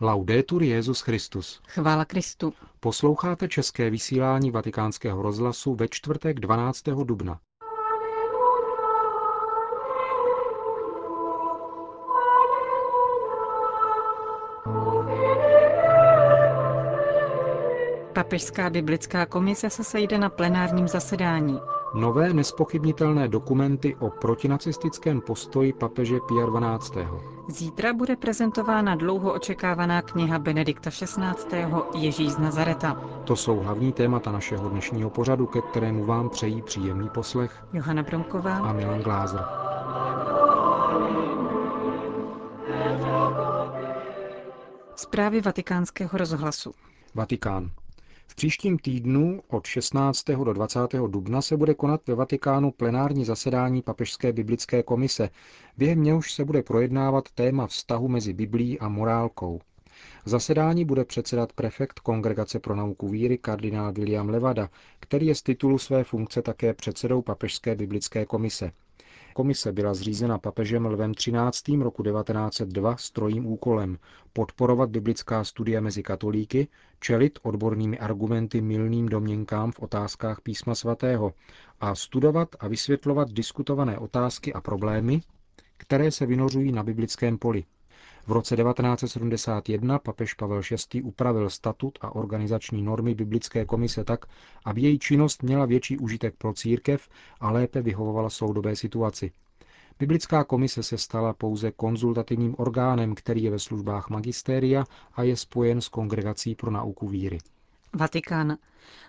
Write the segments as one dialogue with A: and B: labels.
A: Laudetur Jezus Christus.
B: Chvála Kristu.
A: Posloucháte české vysílání Vatikánského rozhlasu ve čtvrtek 12. dubna.
B: Papežská biblická komise se sejde na plenárním zasedání.
A: Nové nespochybnitelné dokumenty o protinacistickém postoji papeže Pia 12.
B: Zítra bude prezentována dlouho očekávaná kniha Benedikta XVI. Ježíš z Nazareta.
A: To jsou hlavní témata našeho dnešního pořadu, ke kterému vám přejí příjemný poslech
B: Johana Bromková
A: a Milan Glázer.
B: Zprávy vatikánského rozhlasu.
A: Vatikán. V příštím týdnu od 16. do 20. dubna se bude konat ve Vatikánu plenární zasedání Papežské biblické komise, během něhož se bude projednávat téma vztahu mezi Biblí a morálkou. Zasedání bude předsedat prefekt Kongregace pro nauku víry kardinál William Levada, který je z titulu své funkce také předsedou Papežské biblické komise. Komise byla zřízena papežem Lvem XIII. roku 1902 s trojím úkolem podporovat biblická studia mezi katolíky, čelit odbornými argumenty milným domněnkám v otázkách písma svatého a studovat a vysvětlovat diskutované otázky a problémy, které se vynořují na biblickém poli. V roce 1971 papež Pavel VI. upravil statut a organizační normy biblické komise tak, aby její činnost měla větší užitek pro církev a lépe vyhovovala soudobé situaci. Biblická komise se stala pouze konzultativním orgánem, který je ve službách magistéria a je spojen s Kongregací pro nauku víry.
B: Vatikán.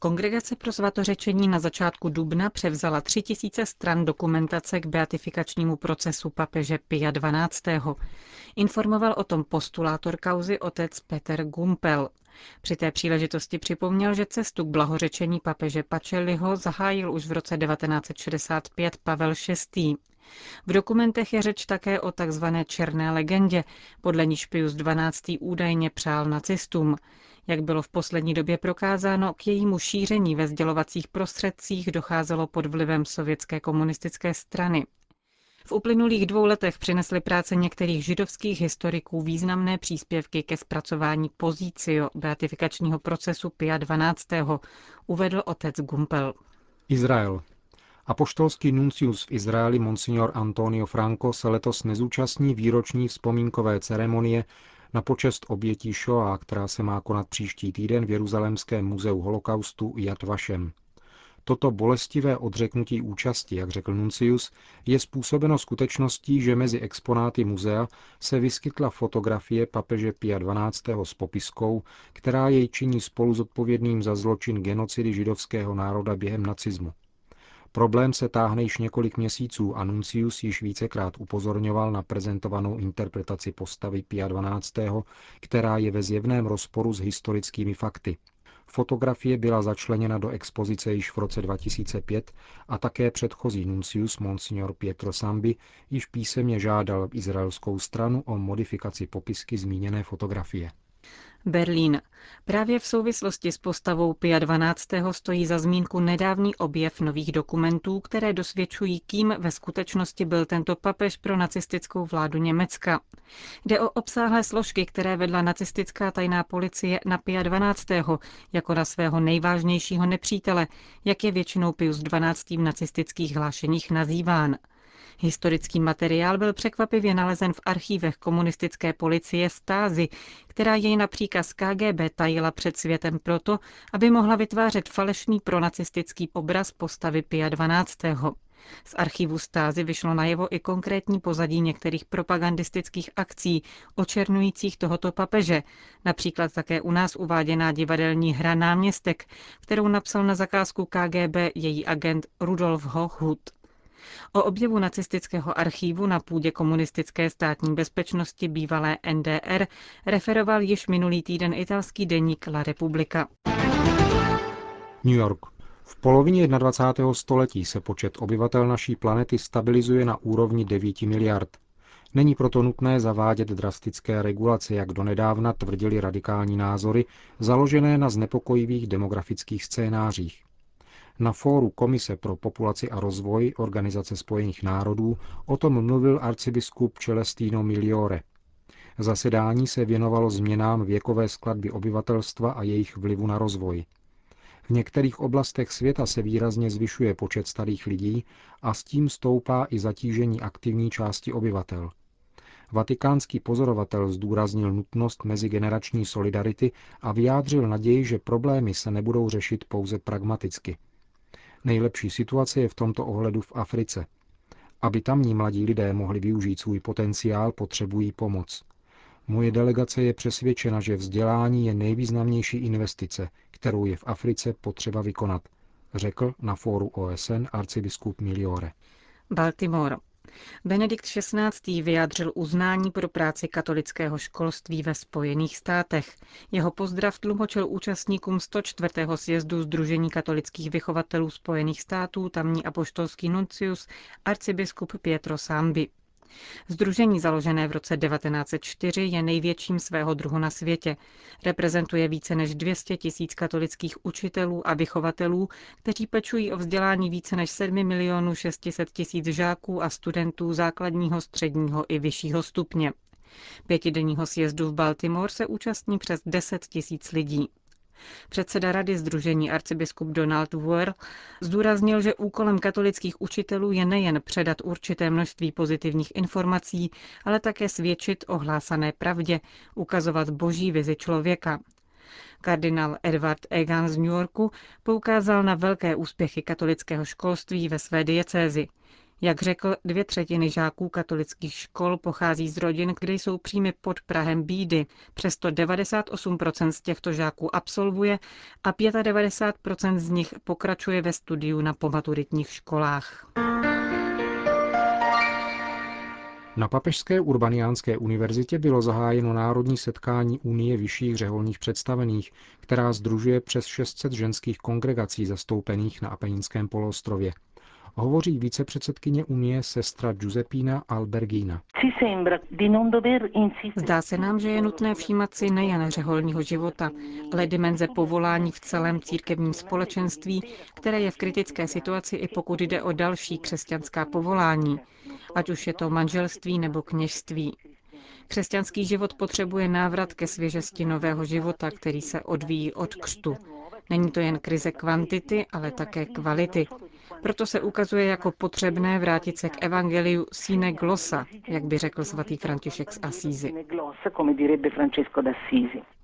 B: Kongregace pro svatořečení na začátku dubna převzala 3000 stran dokumentace k beatifikačnímu procesu papeže Pia XII. Informoval o tom postulátor kauzy otec Peter Gumpel. Při té příležitosti připomněl, že cestu k blahořečení papeže Pacelliho zahájil už v roce 1965 Pavel VI. V dokumentech je řeč také o takzvané černé legendě, podle níž Pius XII. údajně přál nacistům. Jak bylo v poslední době prokázáno, k jejímu šíření ve sdělovacích prostředcích docházelo pod vlivem sovětské komunistické strany. V uplynulých dvou letech přinesly práce některých židovských historiků významné příspěvky ke zpracování pozício beatifikačního procesu Pia XII., uvedl otec Gumpel.
A: Izrael. Apoštolský nuncius v Izraeli Monsignor Antonio Franco se letos nezúčastní výroční vzpomínkové ceremonie na počest obětí Shoah, která se má konat příští týden v Jeruzalémském muzeu holokaustu Yad Vashem. Toto bolestivé odřeknutí účasti, jak řekl Nuncius, je způsobeno skutečností, že mezi exponáty muzea se vyskytla fotografie papeže Pia XII. s popiskou, která jej činí spolu zodpovědným za zločin genocidy židovského národa během nacismu. Problém se táhne již několik měsíců a Nuncius již vícekrát upozorňoval na prezentovanou interpretaci postavy Pia XII., která je ve zjevném rozporu s historickými fakty. Fotografie byla začleněna do expozice již v roce 2005 a také předchozí nuncius Monsignor Pietro Sambi již písemně žádal izraelskou stranu o modifikaci popisky zmíněné fotografie.
B: Berlín. Právě v souvislosti s postavou Pia 12. stojí za zmínku nedávný objev nových dokumentů, které dosvědčují, kým ve skutečnosti byl tento papež pro nacistickou vládu Německa. Jde o obsáhlé složky, které vedla nacistická tajná policie na Pia 12. jako na svého nejvážnějšího nepřítele, jak je většinou Pius 12. v nacistických hlášeních nazýván. Historický materiál byl překvapivě nalezen v archívech komunistické policie Stázy, která jej na příkaz KGB tajila před světem proto, aby mohla vytvářet falešný pronacistický obraz postavy Pia 12. Z archivu stázy vyšlo najevo i konkrétní pozadí některých propagandistických akcí očernujících tohoto papeže, například také u nás uváděná divadelní hra Náměstek, kterou napsal na zakázku KGB její agent Rudolf Hochhut. O objevu nacistického archívu na půdě komunistické státní bezpečnosti bývalé NDR referoval již minulý týden italský deník La Repubblica.
A: New York. V polovině 21. století se počet obyvatel naší planety stabilizuje na úrovni 9 miliard. Není proto nutné zavádět drastické regulace, jak donedávna tvrdili radikální názory, založené na znepokojivých demografických scénářích. Na fóru Komise pro populaci a rozvoj Organizace spojených národů o tom mluvil arcibiskup Celestino Miliore. Zasedání se věnovalo změnám věkové skladby obyvatelstva a jejich vlivu na rozvoj. V některých oblastech světa se výrazně zvyšuje počet starých lidí a s tím stoupá i zatížení aktivní části obyvatel. Vatikánský pozorovatel zdůraznil nutnost mezigenerační solidarity a vyjádřil naději, že problémy se nebudou řešit pouze pragmaticky. Nejlepší situace je v tomto ohledu v Africe. Aby tamní mladí lidé mohli využít svůj potenciál, potřebují pomoc. Moje delegace je přesvědčena, že vzdělání je nejvýznamnější investice, kterou je v Africe potřeba vykonat, řekl na fóru OSN arcibiskup Miliore.
B: Baltimore. Benedikt XVI. vyjádřil uznání pro práci katolického školství ve Spojených státech. Jeho pozdrav tlumočil účastníkům 104. sjezdu Združení katolických vychovatelů Spojených států tamní apoštolský nuncius arcibiskup Pietro Sambi. Združení založené v roce 1904 je největším svého druhu na světě. Reprezentuje více než 200 tisíc katolických učitelů a vychovatelů, kteří pečují o vzdělání více než 7 milionů 600 tisíc žáků a studentů základního, středního i vyššího stupně. Pětidenního sjezdu v Baltimore se účastní přes 10 tisíc lidí. Předseda Rady Združení arcibiskup Donald Weir zdůraznil, že úkolem katolických učitelů je nejen předat určité množství pozitivních informací, ale také svědčit o hlásané pravdě, ukazovat boží vizi člověka. Kardinál Edward Egan z New Yorku poukázal na velké úspěchy katolického školství ve své diecézi. Jak řekl, dvě třetiny žáků katolických škol pochází z rodin, kde jsou příjmy pod Prahem bídy. Přesto 98% z těchto žáků absolvuje a 95% z nich pokračuje ve studiu na pomaturitních školách.
A: Na Papežské urbaniánské univerzitě bylo zahájeno národní setkání Unie vyšších řeholních představených, která združuje přes 600 ženských kongregací zastoupených na Apenínském poloostrově hovoří vícepředsedkyně Unie sestra Giuseppina Albergina.
B: Zdá se nám, že je nutné všímat si nejen řeholního života, ale dimenze povolání v celém církevním společenství, které je v kritické situaci i pokud jde o další křesťanská povolání, ať už je to manželství nebo kněžství. Křesťanský život potřebuje návrat ke svěžesti nového života, který se odvíjí od křtu. Není to jen krize kvantity, ale také kvality. Proto se ukazuje jako potřebné vrátit se k evangeliu sine glossa, jak by řekl svatý František z Asízy.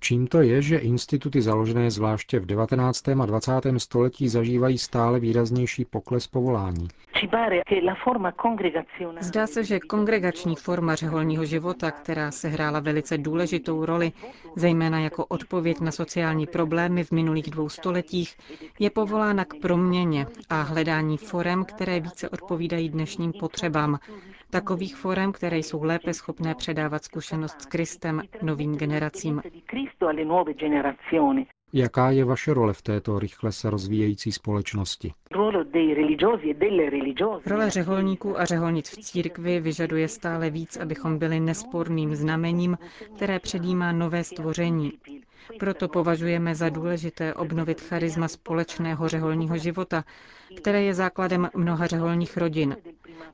A: Čím to je, že instituty založené zvláště v 19. a 20. století zažívají stále výraznější pokles povolání?
B: Zdá se, že kongregační forma řeholního života, která se hrála velice důležitou roli, zejména jako odpověď na sociální problémy v minulých dvou stoletích, je povolána k proměně a hledání forem, které více odpovídají dnešním potřebám. Takových forem, které jsou lépe schopné předávat zkušenost s Kristem novým generacím.
A: Jaká je vaše role v této rychle se rozvíjející společnosti?
B: Role řeholníků a řeholnic v církvi vyžaduje stále víc, abychom byli nesporným znamením, které předjímá nové stvoření. Proto považujeme za důležité obnovit charisma společného řeholního života, které je základem mnoha řeholních rodin.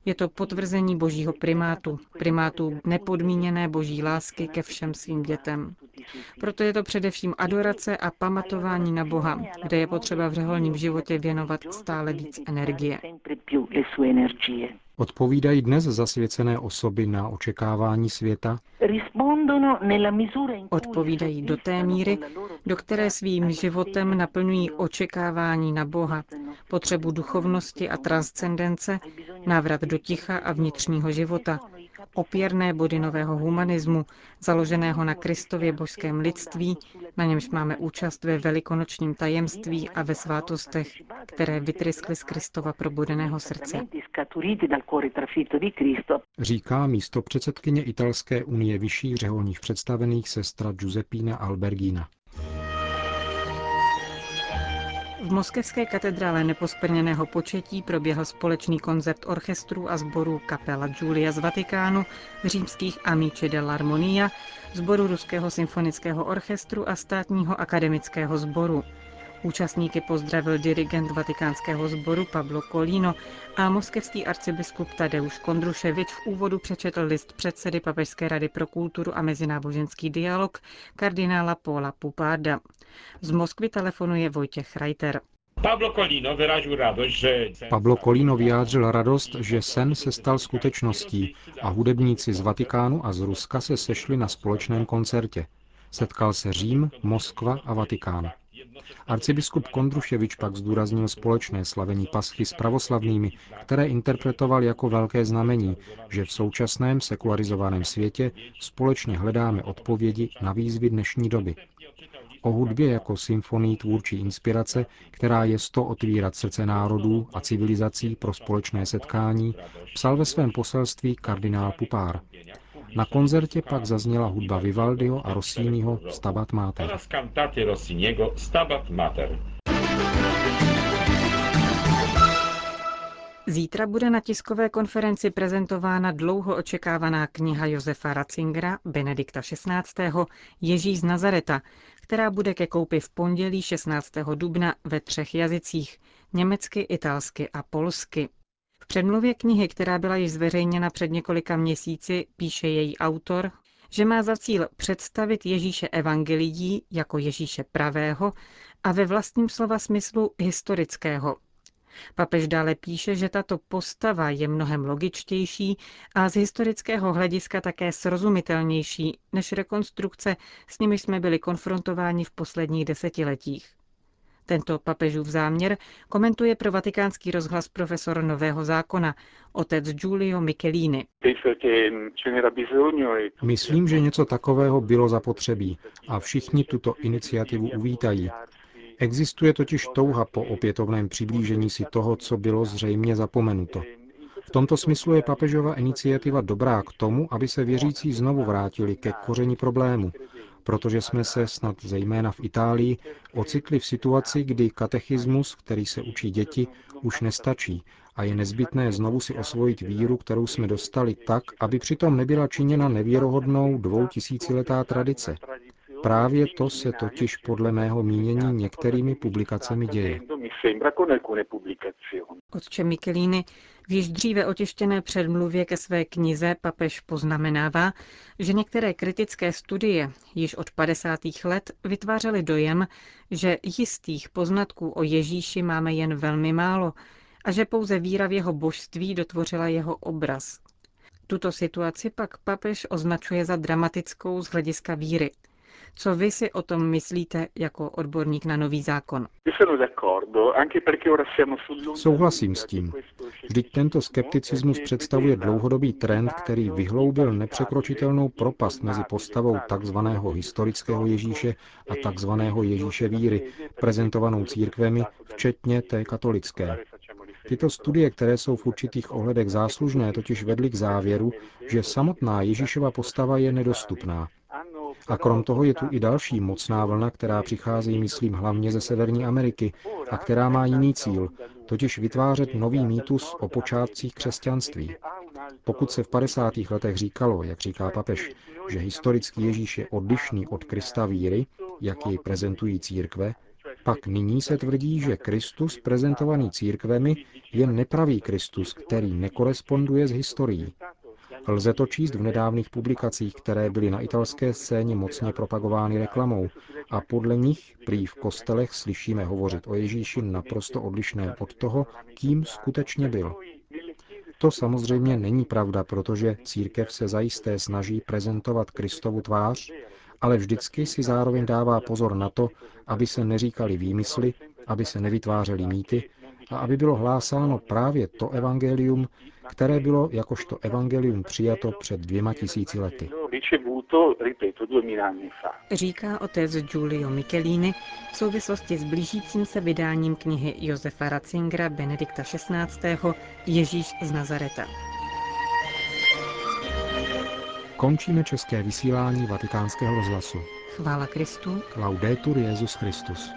B: Je to potvrzení božího primátu, primátu nepodmíněné boží lásky ke všem svým dětem. Proto je to především adorace a pamatování na Boha, kde je potřeba v řeholním životě věnovat stále víc energie.
A: Odpovídají dnes zasvěcené osoby na očekávání světa?
B: Odpovídají do té míry, do které svým životem naplňují očekávání na Boha, potřebu duchovnosti a transcendence, návrat do ticha a vnitřního života, opěrné body nového humanismu, založeného na Kristově božském lidství, na němž máme účast ve velikonočním tajemství a ve svátostech, které vytryskly z Kristova probudeného srdce.
A: Říká místo předsedkyně Italské unie vyšších řeholních představených sestra Giuseppina Albergina.
B: V moskevské katedrále neposprněného početí proběhl společný koncert orchestrů a sborů kapela Giulia z Vatikánu, římských Amici dell'Armonia, sboru Ruského symfonického orchestru a státního akademického sboru. Účastníky pozdravil dirigent vatikánského sboru Pablo Colino a moskevský arcibiskup Tadeusz Kondruševič v úvodu přečetl list předsedy Papežské rady pro kulturu a mezináboženský dialog kardinála Paula Pupárda. Z Moskvy telefonuje Vojtěch Reiter.
A: Pablo Colino radost, že... Pablo Colino vyjádřil radost, že sen se stal skutečností a hudebníci z Vatikánu a z Ruska se sešli na společném koncertě. Setkal se Řím, Moskva a Vatikán. Arcibiskup Kondruševič pak zdůraznil společné slavení paschy s pravoslavnými, které interpretoval jako velké znamení, že v současném sekularizovaném světě společně hledáme odpovědi na výzvy dnešní doby. O hudbě jako symfonii tvůrčí inspirace, která je sto otvírat srdce národů a civilizací pro společné setkání, psal ve svém poselství kardinál Pupár. Na koncertě pak zazněla hudba Vivaldiho a Rossiniho Stabat Mater.
B: Zítra bude na tiskové konferenci prezentována dlouho očekávaná kniha Josefa Ratzingera Benedikta XVI. Ježíš z Nazareta, která bude ke koupi v pondělí 16. dubna ve třech jazycích německy, italsky a polsky. Předmluvě knihy, která byla již zveřejněna před několika měsíci, píše její autor, že má za cíl představit Ježíše evangelií jako Ježíše pravého a ve vlastním slova smyslu historického. Papež dále píše, že tato postava je mnohem logičtější a z historického hlediska také srozumitelnější než rekonstrukce, s nimi jsme byli konfrontováni v posledních desetiletích. Tento papežův záměr komentuje pro vatikánský rozhlas profesor Nového zákona, otec Giulio Michelini.
A: Myslím, že něco takového bylo zapotřebí a všichni tuto iniciativu uvítají. Existuje totiž touha po opětovném přiblížení si toho, co bylo zřejmě zapomenuto. V tomto smyslu je papežova iniciativa dobrá k tomu, aby se věřící znovu vrátili ke koření problému, protože jsme se snad zejména v Itálii ocitli v situaci, kdy katechismus, který se učí děti, už nestačí a je nezbytné znovu si osvojit víru, kterou jsme dostali tak, aby přitom nebyla činěna nevěrohodnou dvoutisíciletá tradice. Právě to se totiž podle mého mínění některými publikacemi děje.
B: Otče Michelini v již dříve otěštěné předmluvě ke své knize papež poznamenává, že některé kritické studie již od 50. let vytvářely dojem, že jistých poznatků o Ježíši máme jen velmi málo a že pouze víra v jeho božství dotvořila jeho obraz. Tuto situaci pak papež označuje za dramatickou z hlediska víry – co vy si o tom myslíte jako odborník na nový zákon?
A: Souhlasím s tím. Vždyť tento skepticismus představuje dlouhodobý trend, který vyhloubil nepřekročitelnou propast mezi postavou takzvaného historického Ježíše a takzvaného Ježíše víry, prezentovanou církvemi, včetně té katolické. Tyto studie, které jsou v určitých ohledech záslužné, totiž vedly k závěru, že samotná Ježíšova postava je nedostupná. A krom toho je tu i další mocná vlna, která přichází, myslím, hlavně ze Severní Ameriky a která má jiný cíl, totiž vytvářet nový mýtus o počátcích křesťanství. Pokud se v 50. letech říkalo, jak říká papež, že historický Ježíš je odlišný od Krista víry, jak jej prezentují církve, pak nyní se tvrdí, že Kristus prezentovaný církvemi je nepravý Kristus, který nekoresponduje s historií. Lze to číst v nedávných publikacích, které byly na italské scéně mocně propagovány reklamou a podle nich prý v kostelech slyšíme hovořit o Ježíši naprosto odlišném od toho, kým skutečně byl. To samozřejmě není pravda, protože církev se zajisté snaží prezentovat Kristovu tvář, ale vždycky si zároveň dává pozor na to, aby se neříkali výmysly, aby se nevytvářely mýty a aby bylo hlásáno právě to evangelium, které bylo jakožto evangelium přijato před dvěma tisíci lety.
B: Říká otec Giulio Michelini v souvislosti s blížícím se vydáním knihy Josefa Ratzingera Benedikta XVI. Ježíš z Nazareta.
A: Končíme české vysílání vatikánského rozhlasu.
B: Chvála Kristu.
A: Laudetur Jezus Christus.